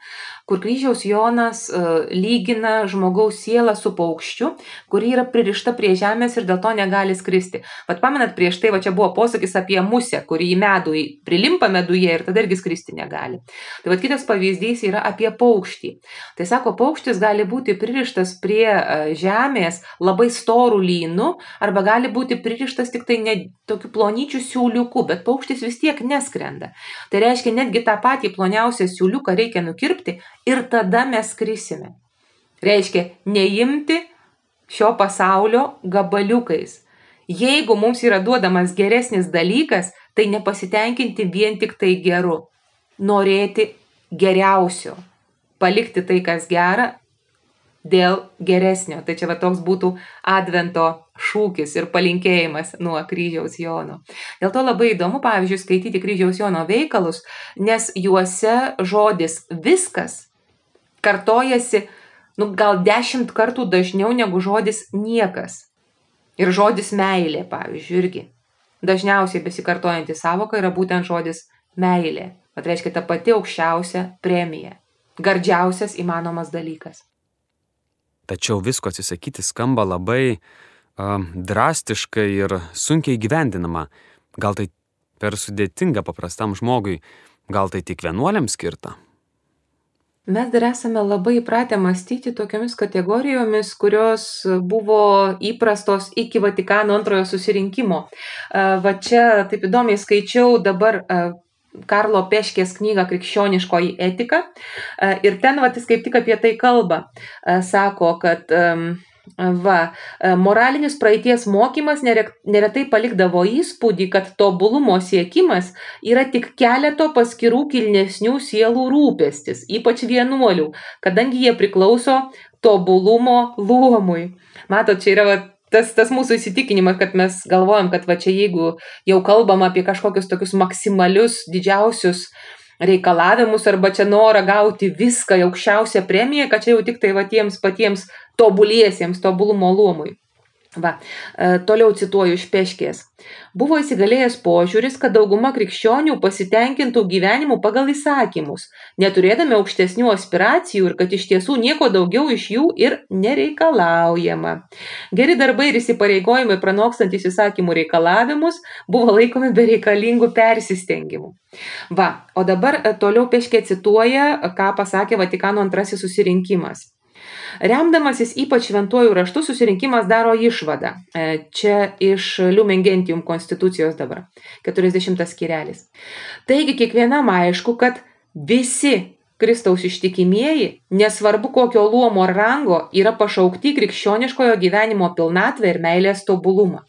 kur kryžiaus Jonas e, lygina žmogaus sielą su paukščiu, kuri yra pririšta prie žemės ir dėl to negali skristi. Vat pamenat, prieš tai va čia buvo posakis apie musę, kuri į medų prilimpa meduje ir tada irgi skristi negali. Tai vat kitas pavyzdys yra apie paukštį. Tai sako, paukštis gali būti pririštas prie e, žemės labai storų lynų arba gali būti pririštas tik tai ne tokiu plonyčiu siūliuku, bet paukštis vis tiek neskrenda. Tai reiškia, netgi tą patį ploniausią siūliuką reikia nukirpti ir tada mes krisime. Reiškia, neimti šio pasaulio gabaliukais. Jeigu mums yra duodamas geresnis dalykas, tai nepasitenkinti vien tik tai geru. Norėti geriausio. Palikti tai, kas gera, dėl geresnio. Tai čia va toks būtų advento šūkis ir palinkėjimas nuo kryžiaus Jono. Dėl to labai įdomu, pavyzdžiui, skaityti kryžiaus Jono veikalus, nes juose žodis viskas kartojasi, nu, gal dešimt kartų dažniau negu žodis niekas. Ir žodis meilė, pavyzdžiui, irgi. Dažniausiai besikartojanti savoka yra būtent žodis meilė. Tai reiškia ta pati aukščiausia premija. Gardžiausias įmanomas dalykas. Tačiau visko atsisakyti skamba labai uh, drastiškai ir sunkiai gyvendinama. Gal tai per sudėtinga paprastam žmogui, gal tai tik vienuoliams skirta? Mes dar esame labai įpratę mąstyti tokiomis kategorijomis, kurios buvo įprastos iki Vatikano antrojo susirinkimo. Va čia taip įdomiai skaičiau dabar Karlo Peškės knygą Krikščioniškoji etika ir ten va, jis kaip tik apie tai kalba. Sako, kad um, Va, e, moralinis praeities mokymas neretai palikdavo įspūdį, kad tobulumo siekimas yra tik keleto paskirų kilnesnių sielų rūpestis, ypač vienuolių, kadangi jie priklauso tobulumo luomui. Matot, čia yra va, tas, tas mūsų įsitikinimas, kad mes galvojam, kad va čia jeigu jau kalbam apie kažkokius tokius maksimalius, didžiausius reikalavimus arba čia norą gauti viską, aukščiausią premiją, kad čia jau tik tai va tiems patiems tobuliesiems tobulumo luomui. Va, e, toliau cituoju iš Peškės. Buvo įsigalėjęs požiūris, kad dauguma krikščionių pasitenkintų gyvenimu pagal įsakymus, neturėdami aukštesnių aspiracijų ir kad iš tiesų nieko daugiau iš jų ir nereikalaujama. Geri darbai ir įsipareigojimai pranokstantis įsakymų reikalavimus buvo laikomi bereikalingų persistengimų. Va, o dabar e, toliau Peškė cituoja, ką pasakė Vatikano antrasis susirinkimas. Remdamasis ypač šventuoju raštu susirinkimas daro išvadą. E, čia iš Lumen Gentium konstitucijos dabar, 40 skirelis. Taigi kiekvienam aišku, kad visi Kristaus ištikimieji, nesvarbu kokio luomo ar rango, yra pašaukti krikščioniškojo gyvenimo pilnatvę ir meilės tobulumą.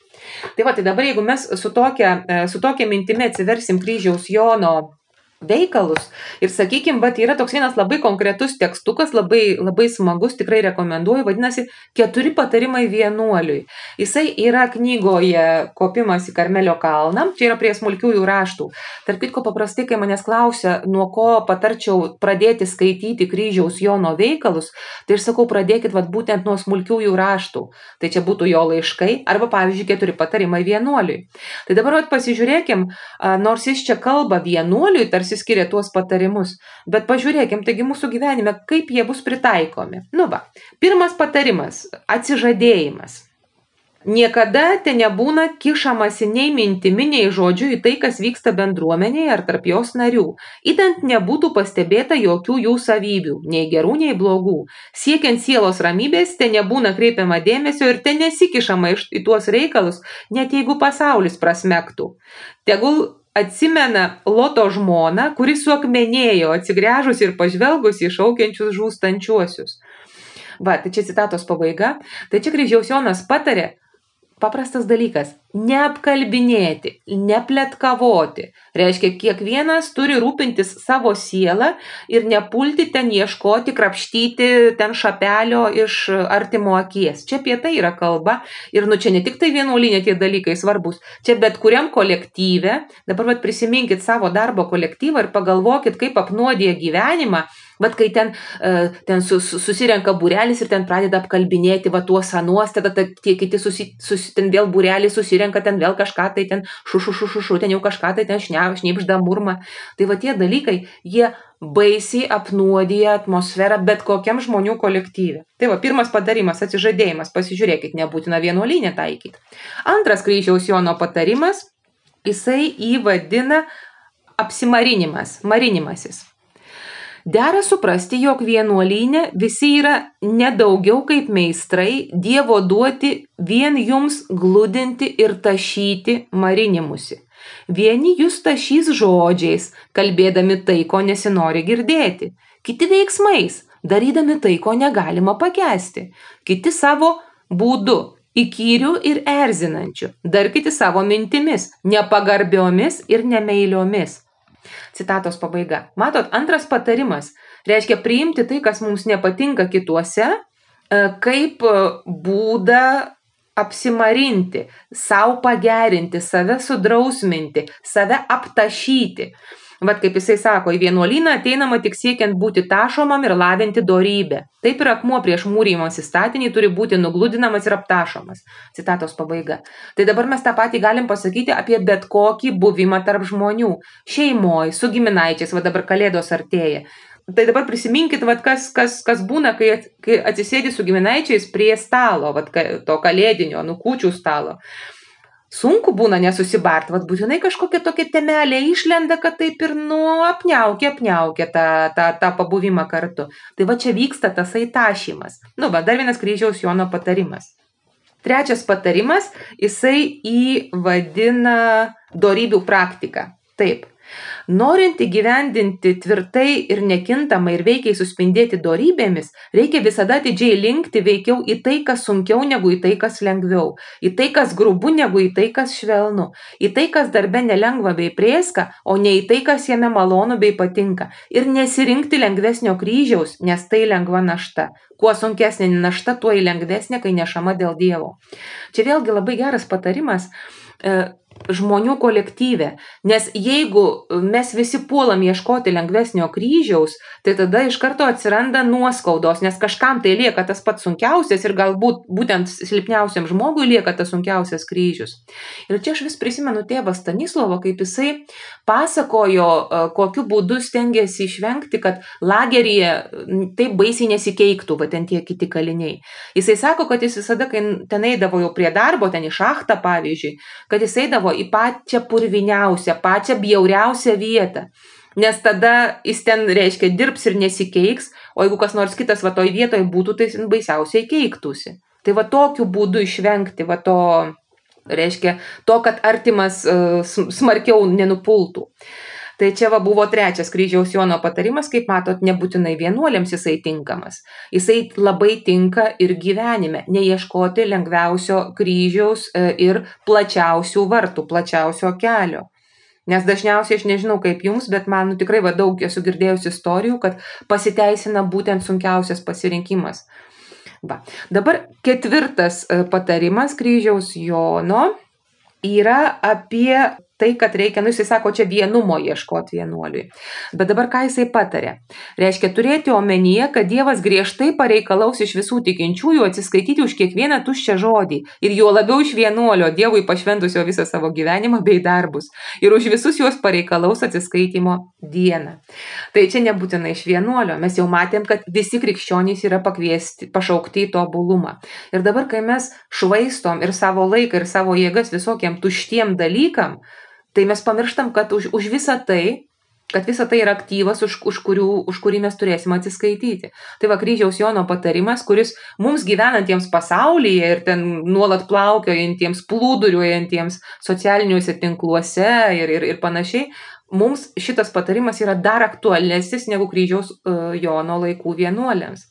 Tai va, tai dabar jeigu mes su tokia, su tokia mintimi atsiversim kryžiaus Jono veikalus. Ir sakykime, bet yra toks vienas labai konkretus tekstukas, labai, labai smagus, tikrai rekomenduoju, vadinasi, keturi patarimai vienuoliui. Jisai yra knygoje Kopimas į Karmelio kalną, čia yra prie smulkiųjų raštų. Tarp kitko, paprastai, kai manęs klausia, nuo ko patarčiau pradėti skaityti kryžiaus Jono veikalus, tai aš sakau, pradėkit vat, būtent nuo smulkiųjų raštų. Tai čia būtų jo laiškai arba, pavyzdžiui, keturi patarimai vienuoliui. Tai dabar vat, pasižiūrėkim, nors jis čia kalba vienuoliui, tarsi tarsi skiria tuos patarimus. Bet pažiūrėkim, taigi mūsų gyvenime, kaip jie bus pritaikomi. Nu va, pirmas patarimas - atsižadėjimas. Niekada te nebūna kišamasi nei mintimi, nei žodžiu į tai, kas vyksta bendruomenėje ar tarp jos narių. Įtent nebūtų pastebėta jokių jų savybių, nei gerų, nei blogų. Siekiant sielos ramybės, te nebūna kreipiama dėmesio ir te nesikišama į tuos reikalus, net jeigu pasaulis prasmektų. Tegul atsimena Loto žmoną, kuris suakmenėjo, atsigręžus ir pažvelgus į šaukiančius žūstančiuosius. Va, tai čia citatos pabaiga. Tai čia kryžiaus Jonas patarė, paprastas dalykas - neapkalbinėti, nepletkavoti. Reiškia, kiekvienas turi rūpintis savo sielą ir nepulti ten ieškoti, krapštyti ten šapelio iš artimo akies. Čia apie tai yra kalba ir nu čia ne tik tai vienuolinė tie dalykai svarbus, čia bet kuriam kolektyve, dabar vat prisiminkit savo darbo kolektyvą ir pagalvokit, kaip apnuodė gyvenimą Bet kai ten, uh, ten sus, susirenka būrelis ir ten pradeda apkalbinėti va tuos anuos, tada ta, tie kiti susi, susi, ten vėl būrelis susirenka, ten vėl kažką tai ten šušu, šušu, šušu, ten jau kažką tai ten šnypžda murma. Tai va tie dalykai, jie baisiai apnuodija atmosferą bet kokiam žmonių kolektyvė. Tai va, pirmas padarimas - atsižadėjimas. Pasižiūrėkit, nebūtina vienuolinė taikyti. Antras kryžiaus Jono patarimas - jisai įvadina apsimarinimas, marinimasis. Dera suprasti, jog vienuolyne visi yra nedaugiau kaip meistrai Dievo duoti vien jums glūdinti ir tašyti marinimusi. Vieni jūs tašys žodžiais, kalbėdami tai, ko nesinori girdėti, kiti veiksmais, darydami tai, ko negalima pakesti, kiti savo būdu, įkyrių ir erzinančių, dar kiti savo mintimis, nepagarbiomis ir nemeiliomis Citatos pabaiga. Matot, antras patarimas reiškia priimti tai, kas mums nepatinka kituose, e, kaip būdą apsimarinti, savo pagerinti, save sudrausminti, save aptašyti. Vat kaip jisai sako, į vienuolyną ateinama tik siekiant būti tašomam ir lavinti dorybę. Taip ir akmuo prieš mūrymosi statinį turi būti nugludinamas ir aptašomas. Citatos pabaiga. Tai dabar mes tą patį galim pasakyti apie bet kokį buvimą tarp žmonių. Šeimoje, su giminaičiais, va dabar kalėdos artėja. Tai dabar prisiminkit, vat, kas, kas, kas būna, kai, kai atsisėdi su giminaičiais prie stalo, vat, to kalėdinio, nukūčių stalo sunku būna nesusibart, vat būtinai kažkokia tokia temelė išlenda, kad taip ir nu apniaukia, apniaukia tą, tą, tą pabuvimą kartu. Tai va čia vyksta tasai tašymas. Nu, va, dar vienas kryžiaus Jono patarimas. Trečias patarimas, jisai įvadina dorybių praktiką. Taip, Norint įgyvendinti tvirtai ir nekintamai ir veikiai suspindėti dorybėmis, reikia visada atidžiai linkti veikiau į tai, kas sunkiau negu į tai, kas lengviau, į tai, kas grubu negu į tai, kas švelnu, į tai, kas darbe nelengva bei prieska, o ne į tai, kas jame malonu bei patinka. Ir nesirinkti lengvesnio kryžiaus, nes tai lengva našta. Kuo sunkesnė našta, tuo į lengvesnė, kai nešama dėl Dievo. Čia vėlgi labai geras patarimas e, žmonių kolektyve. Nes jeigu mes visi puolam ieškoti lengvesnio kryžiaus, tai tada iš karto atsiranda nuoskaudos, nes kažkam tai lieka tas pats sunkiausias ir galbūt būtent silpniausiam žmogui lieka tas sunkiausias kryžius. Ir čia aš vis prisimenu tėvą Stanislovą, kaip jisai pasakojo, e, kokiu būdu stengiasi išvengti, kad lageryje taip baisiai nesikeiktų, va ten tie kiti kaliniai. Jisai sako, kad jis visada, kai ten eidavo jau prie darbo, ten į šachtą pavyzdžiui, kad jis eidavo į pačią purviniausią, pačią bjauriausią vietą. Nes tada jis ten, reiškia, dirbs ir nesikeiks, o jeigu kas nors kitas va toj vietoje būtų, tai jis baisiausiai keiktųsi. Tai va tokiu būdu išvengti va to, reiškia, to, kad artimas uh, smarkiau nenupultų. Tai čia va buvo trečias kryžiaus Jono patarimas, kaip matot, nebūtinai vienuolėms jisai tinkamas. Jisai labai tinka ir gyvenime, neieškoti lengviausio kryžiaus e, ir plačiausių vartų, plačiausio kelio. Nes dažniausiai aš nežinau kaip jums, bet man nu, tikrai va, daug esu girdėjusi istorijų, kad pasiteisina būtent sunkiausias pasirinkimas. Va. Dabar ketvirtas e, patarimas kryžiaus Jono yra apie tai, kad reikia, nu jisai sako, čia vienumo ieškoti vienuoliui. Bet dabar ką jisai patarė? Reiškia turėti omenyje, kad Dievas griežtai pareikalaus iš visų tikinčiųjų atsiskaityti už kiekvieną tuščią žodį ir juo labiau iš vienuolio Dievui pašventusio visą savo gyvenimą bei darbus ir už visus juos pareikalaus atsiskaitimo dieną. Tai čia nebūtinai iš vienuolio, mes jau matėm, kad visi krikščionys yra pakviesti, pašaukti į tobulumą. Ir dabar, kai mes švaistom ir savo laiką, ir savo jėgas visokiem tuštiem dalykam, tai mes pamirštam, kad už, už visą tai, kad visa tai yra aktyvas, už, už, kurių, už kurį mes turėsim atsiskaityti. Tai va kryžiaus Jono patarimas, kuris mums gyvenantiems pasaulyje ir ten nuolat plaukiojantiems, plūduriuojantiems socialiniuose tinkluose ir, ir, ir panašiai, mums šitas patarimas yra dar aktualesnis negu kryžiaus uh, Jono laikų vienuoliams.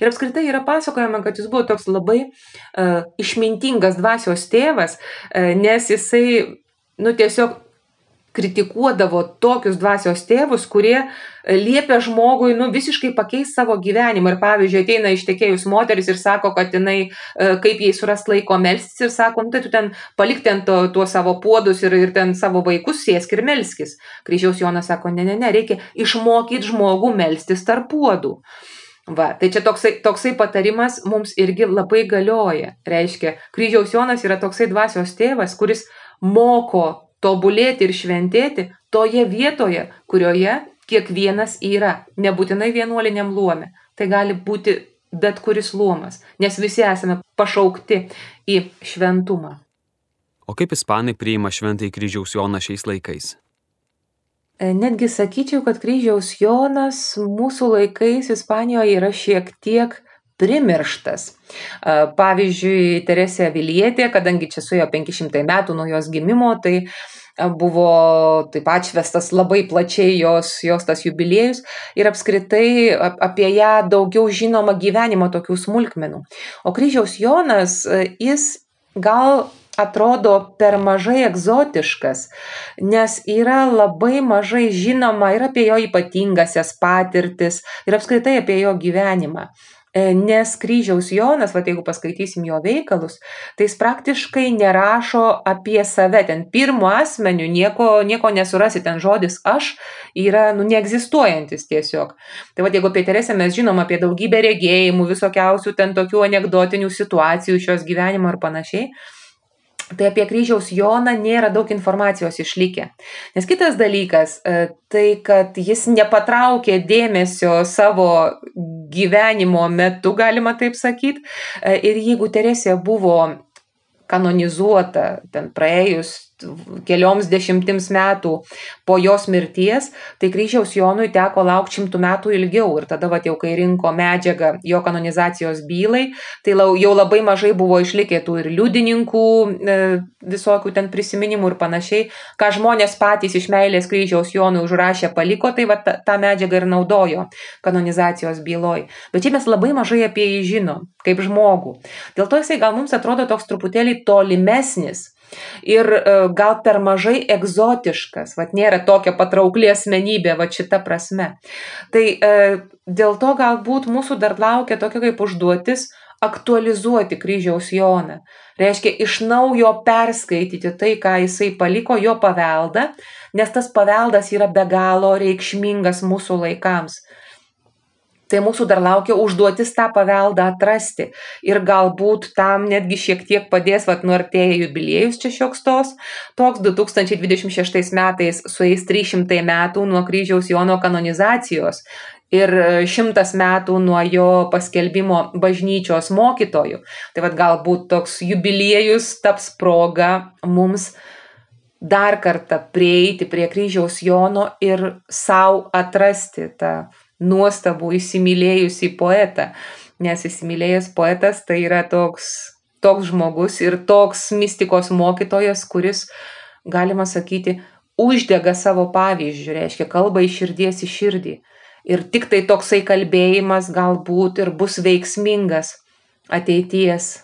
Ir apskritai yra pasakojama, kad jis buvo toks labai uh, išmintingas dvasios tėvas, uh, nes jisai, nu tiesiog kritikuodavo tokius dvasios tėvus, kurie liepia žmogui nu, visiškai pakeisti savo gyvenimą. Ir pavyzdžiui, ateina ištekėjus moteris ir sako, kad jinai, e, kaip jai surast laiko melstis ir sako, nu, tai tu ten palik ten to, tuo savo puodus ir, ir ten savo vaikus sėsk ir melskis. Kryžiaus Jonas sako, ne, ne, ne, reikia išmokyti žmogų melstis tarp puodų. Va, tai čia toksai, toksai patarimas mums irgi labai galioja. Reiškia, kryžiaus Jonas yra toksai dvasios tėvas, kuris moko tobulėti ir šventėti toje vietoje, kurioje kiekvienas yra, nebūtinai vienuoliniam luome. Tai gali būti bet kuris luomas, nes visi esame pašaukti į šventumą. O kaip ispanai priima šventai kryžiaus Joną šiais laikais? E, netgi sakyčiau, kad kryžiaus Jonas mūsų laikais Ispanijoje yra šiek tiek primirštas. Pavyzdžiui, Teresė Vilietė, kadangi čia su jo 500 metų nuo jos gimimo, tai buvo taip pat švestas labai plačiai jos, jos tas jubiliejus ir apskritai apie ją daugiau žinoma gyvenimo tokių smulkmenų. O kryžiaus Jonas, jis gal atrodo per mažai egzotiškas, nes yra labai mažai žinoma ir apie jo ypatingasias patirtis, ir apskritai apie jo gyvenimą. E, nes kryžiaus Jonas, va jeigu paskaitysim jo veikalus, tai jis praktiškai nerašo apie save, ten pirmo asmeniu nieko, nieko nesurasi, ten žodis aš yra nu, neegzistuojantis tiesiog. Tai va jeigu apie Teresę mes žinom apie daugybę regėjimų, visokiausių ten tokių anegdotinių situacijų šios gyvenimo ir panašiai, tai apie kryžiaus Joną nėra daug informacijos išlikę. Nes kitas dalykas, e, tai kad jis nepatraukė dėmesio savo gyvenimo metu, galima taip sakyti. E, ir jeigu Teresė buvo kanonizuota ten praėjus kelioms dešimtims metų po jos mirties, tai kryžiaus Jonui teko laukti šimtų metų ilgiau. Ir tada, va, jau kai rinko medžiagą jo kanonizacijos bylai, tai jau labai mažai buvo išlikę tų ir liudininkų, e, visokių ten prisiminimų ir panašiai, ką žmonės patys iš meilės kryžiaus Jonui užrašė paliko, tai va, tą medžiagą ir naudojo kanonizacijos byloj. Bet čia mes labai mažai apie jį žinom, kaip žmogų. Dėl to jisai gal mums atrodo toks truputėlį tolimesnis Ir e, gal per mažai egzotiškas, vad nėra tokia patraukli asmenybė, va šita prasme. Tai e, dėl to galbūt mūsų dar laukia tokia kaip užduotis aktualizuoti kryžiaus Joną. Reiškia iš naujo perskaityti tai, ką jisai paliko, jo paveldą, nes tas paveldas yra be galo reikšmingas mūsų laikams. Tai mūsų dar laukia užduotis tą paveldą atrasti. Ir galbūt tam netgi šiek tiek padės, vad, nuartėja jubiliejus čia šioks tos. Toks 2026 metais sueis 300 metų nuo kryžiaus Jono kanonizacijos ir šimtas metų nuo jo paskelbimo bažnyčios mokytojų. Tai vad galbūt toks jubiliejus taps proga mums dar kartą prieiti prie kryžiaus Jono ir savo atrasti tą nuostabų įsimylėjusį poetą, nes įsimylėjęs poetas tai yra toks, toks žmogus ir toks mistikos mokytojas, kuris, galima sakyti, uždega savo pavyzdžių, reiškia kalba iš širdies į širdį. Ir tik tai toksai kalbėjimas galbūt ir bus veiksmingas ateities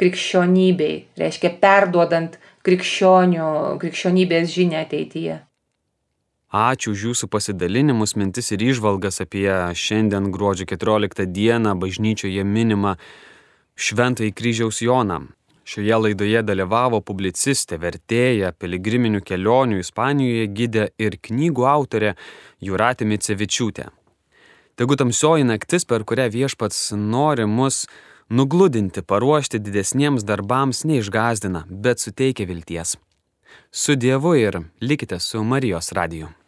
krikščionybei, reiškia perduodant krikščionybės žinę ateityje. Ačiū už jūsų pasidalinimus, mintis ir išvalgas apie šiandien gruodžio 14 dieną bažnyčioje minimą Šventąjį kryžiaus Joną. Šioje laidoje dalyvavo publicistė, vertėja, piligriminių kelionių Ispanijoje gidė ir knygų autorė Juratė Micevičiūtė. Tegu tamsioji naktis, per kurią viešpats nori mus nugludinti, paruošti didesniems darbams, neišgazdina, bet suteikia vilties. Su Dievu ir likite su Marijos radiju.